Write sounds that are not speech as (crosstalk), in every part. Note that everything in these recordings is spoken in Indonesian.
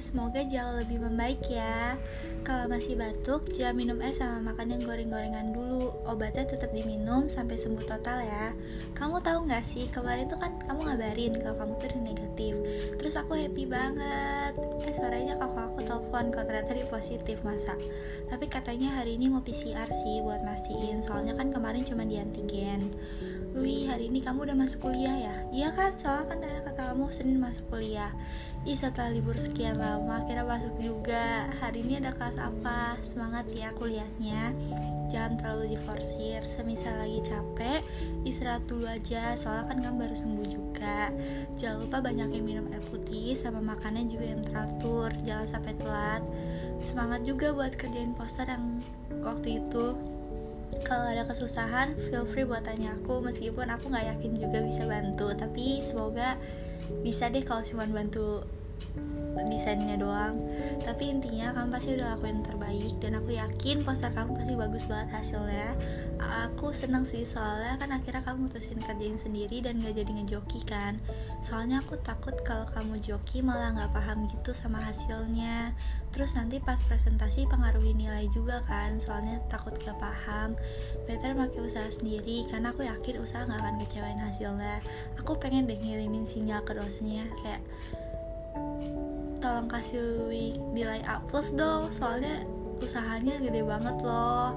semoga jauh lebih membaik ya. Kalau masih batuk, jangan minum es sama makan yang goreng-gorengan dulu. Obatnya tetap diminum sampai sembuh total ya. Kamu tahu nggak sih, kemarin tuh kan kamu ngabarin kalau kamu tuh negatif. Terus aku happy banget. Eh suaranya kakak aku telepon kalau ternyata dia positif masa. Tapi katanya hari ini mau PCR sih buat mastiin. Soalnya kan kemarin cuma di antigen. Lui, hari ini kamu udah masuk kuliah ya? Iya kan, soalnya kan kata kamu Senin masuk kuliah. Ih setelah libur sekian lama akhirnya masuk juga. Hari ini ada kelas apa? Semangat ya kuliahnya. Jangan terlalu diforsir Semisal lagi capek Istirahat dulu aja. Soalnya kan kamu baru sembuh juga. Jangan lupa banyakin minum air putih Sama makannya juga yang teratur. Jangan sampai telat. Semangat juga buat kerjain poster yang waktu itu kalau ada kesusahan feel free buat tanya aku. Meskipun aku nggak yakin juga bisa bantu tapi semoga bisa deh kalau cuma bantu desainnya doang. Tapi intinya kamu pasti udah lakuin terbaik dan aku yakin poster kamu pasti bagus banget hasilnya. Aku seneng sih soalnya kan akhirnya kamu mutusin kerjain sendiri dan gak jadi ngejoki kan. Soalnya aku takut kalau kamu joki malah gak paham gitu sama hasilnya. Terus nanti pas presentasi pengaruhi nilai juga kan soalnya takut gak paham. Better pakai usaha sendiri karena aku yakin usaha gak akan kecewain hasilnya. Aku pengen deh ngirimin sinyal ke dosennya kayak tolong kasih nilai A plus dong soalnya usahanya gede banget loh.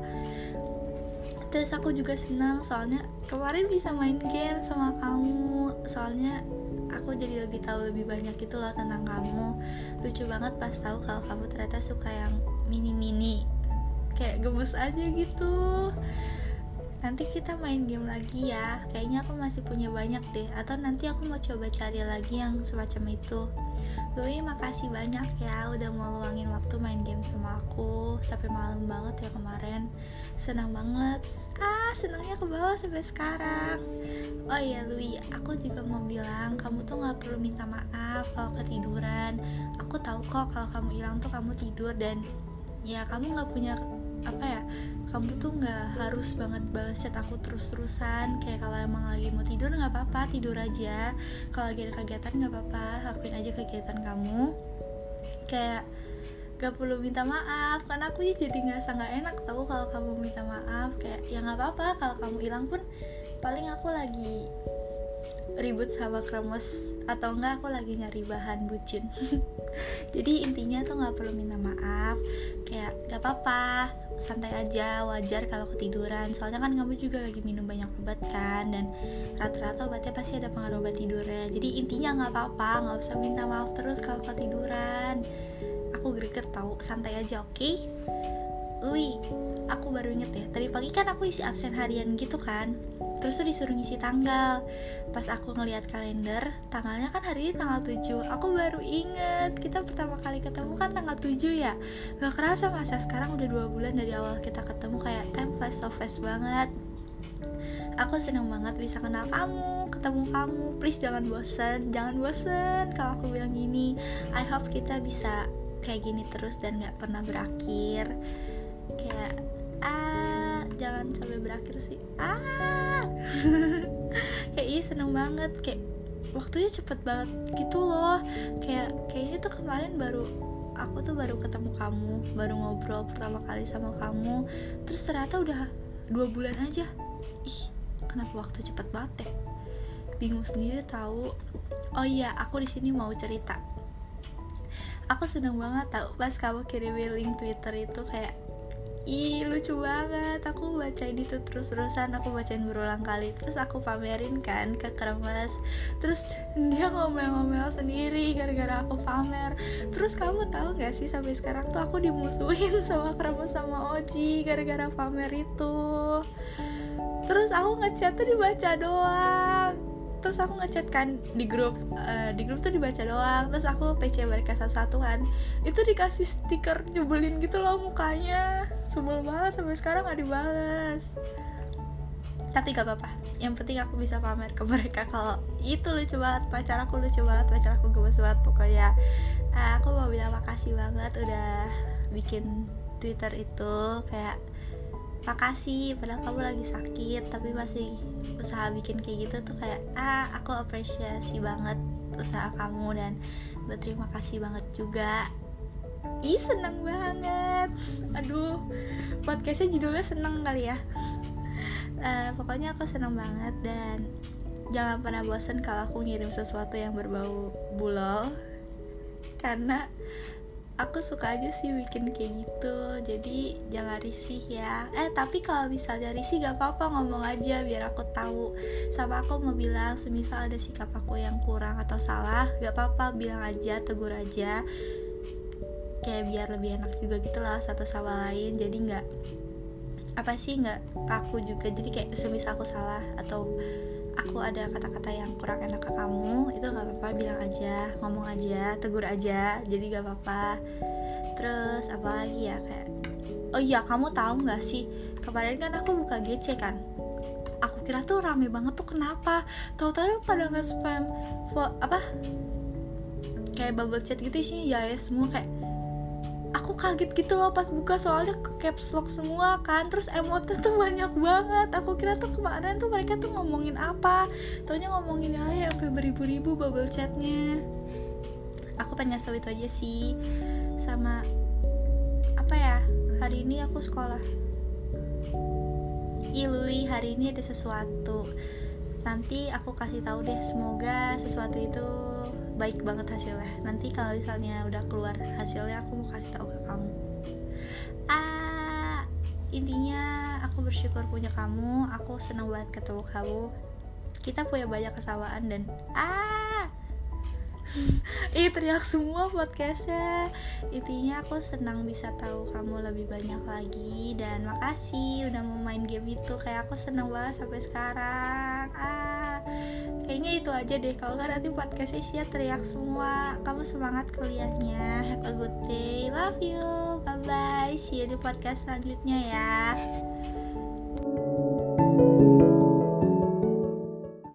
Terus aku juga senang soalnya kemarin bisa main game sama kamu. Soalnya aku jadi lebih tahu lebih banyak gitu loh tentang kamu. Lucu banget pas tahu kalau kamu ternyata suka yang mini mini kayak gemes aja gitu nanti kita main game lagi ya. Kayaknya aku masih punya banyak deh. Atau nanti aku mau coba cari lagi yang semacam itu. Lui makasih banyak ya udah mau luangin waktu main game sama aku. Sampai malam banget ya kemarin. Senang banget. Ah senangnya ke bawah sampai sekarang. Oh iya Lui aku juga mau bilang kamu tuh nggak perlu minta maaf kalau ketiduran. Aku tahu kok kalau kamu hilang tuh kamu tidur dan ya kamu nggak punya apa ya kamu tuh nggak harus banget balas chat aku terus-terusan. Kayak kalau emang lagi mau tidur nggak apa-apa tidur aja. Kalau lagi ada kegiatan nggak apa-apa lakuin aja kegiatan kamu. Kayak gak perlu minta maaf karena aku ya jadi nggak sangat enak tahu kalau kamu minta maaf. Kayak ya nggak apa-apa kalau kamu hilang pun paling aku lagi ribut sama kremos atau enggak aku lagi nyari bahan bucin. (laughs) Jadi intinya tuh nggak perlu minta maaf kayak gak apa-apa santai aja wajar kalau ketiduran. Soalnya kan kamu juga lagi minum banyak obat kan dan rata-rata obatnya pasti ada pengaruh obat tidurnya. Jadi intinya nggak apa-apa nggak usah minta maaf terus kalau ketiduran. Aku greget tau santai aja oke? okay? Lui, aku baru inget ya Tadi pagi kan aku isi absen harian gitu kan. Terus tuh disuruh ngisi tanggal. Pas aku ngeliat kalender Tanggalnya kan hari ini tanggal 7 Aku baru inget Kita pertama kali ketemu kan tanggal 7 ya? Gak kerasa masa sekarang udah dua bulan dari awal kita ketemu Kayak time flash so fast banget. Aku seneng banget bisa kenal kamu, ketemu kamu. Please jangan bosen, jangan bosen kalau aku bilang gini. I hope kita bisa kayak gini terus dan gak pernah berakhir kayak ah jangan sampai berakhir sih. Ah. (laughs) Kayak iya seneng banget. Kayak waktunya cepet banget gitu loh. Kayak kayaknya tuh kemarin baru aku tuh baru ketemu kamu baru ngobrol pertama kali sama kamu. Terus ternyata udah dua bulan aja. Ih kenapa waktu cepet banget ya? Bingung sendiri tahu. Oh iya aku di sini mau cerita. Aku seneng banget tau pas kamu kirim link twitter itu kayak Ih lucu banget. Aku bacain itu terus-terusan Aku bacain berulang kali. Terus aku pamerin kan ke kremes. Terus dia ngomel-ngomel sendiri Gara-gara aku pamer. Terus kamu tahu gak sih Sampai sekarang tuh aku dimusuhin (laughs) Sama kremes sama Oji Gara-gara pamer itu? Terus aku ngechat tuh dibaca doang. Terus aku ngechat kan di grup uh, di grup tuh dibaca doang. Terus aku PC mereka satu-satu kan itu dikasih stiker nyebelin gitu loh mukanya sebel banget sampai sekarang gak dibalas tapi gak apa-apa. Yang penting aku bisa pamer ke mereka. Kalau itu lucu banget pacar aku lucu banget pacar aku gemes banget pokoknya. Uh, aku mau bilang makasih banget udah bikin Twitter itu. Kayak makasih padahal kamu lagi sakit tapi masih usaha bikin kayak gitu tuh kayak ah aku apresiasi banget usaha kamu dan berterima kasih banget juga ih seneng banget. Aduh podcastnya judulnya seneng kali ya. Uh, pokoknya aku seneng banget dan jangan pernah bosan kalau aku ngirim sesuatu yang berbau bulol. Karena aku suka aja sih bikin kayak gitu. Jadi jangan risih ya. Eh tapi kalau misalnya risih gak apa-apa. Ngomong aja biar aku tahu. Sama aku mau bilang semisal ada sikap aku yang kurang atau salah gak apa-apa. Bilang aja tegur aja kayak biar lebih enak juga gitu lah satu sama lain. Jadi nggak apa sih nggak kaku juga. Jadi kayak semisal aku salah atau aku ada kata-kata yang kurang enak ke kamu itu nggak apa-apa bilang aja ngomong aja tegur aja. Jadi nggak apa-apa. Terus apa lagi ya kayak oh iya kamu tahu nggak sih kemarin kan aku buka GC kan? Aku kira tuh rame banget tuh kenapa? Tahu-tahu pada nge spam apa? Kayak bubble chat gitu isinya ya ya semua kayak aku kaget gitu loh pas buka soalnya caps lock semua kan. Terus emotnya tuh banyak banget. Aku kira tuh kemarin tuh mereka tuh ngomongin apa? Taunya ngomongin ya sampai beribu-ribu bubble chatnya. Aku pengen ngasih itu aja sih. Sama apa ya hari ini aku sekolah. Ilui hari ini ada sesuatu. Nanti aku kasih tahu deh semoga sesuatu itu baik banget hasilnya. Nanti kalau misalnya udah keluar hasilnya aku mau kasih tahu ke kamu. Ah intinya aku bersyukur punya kamu. Aku senang banget ketemu kamu. Kita punya banyak kesamaan dan ah! (laughs) Ih teriak semua podcastnya. Intinya aku senang bisa tahu kamu lebih banyak lagi Dan makasih udah mau main game itu. Kayak aku senang banget sampai sekarang. Ah, Kayaknya itu aja deh. Kalau nggak nanti podcastnya sia teriak semua. Kamu semangat kuliahnya. Have a good day. Love you. Bye bye See you di podcast selanjutnya ya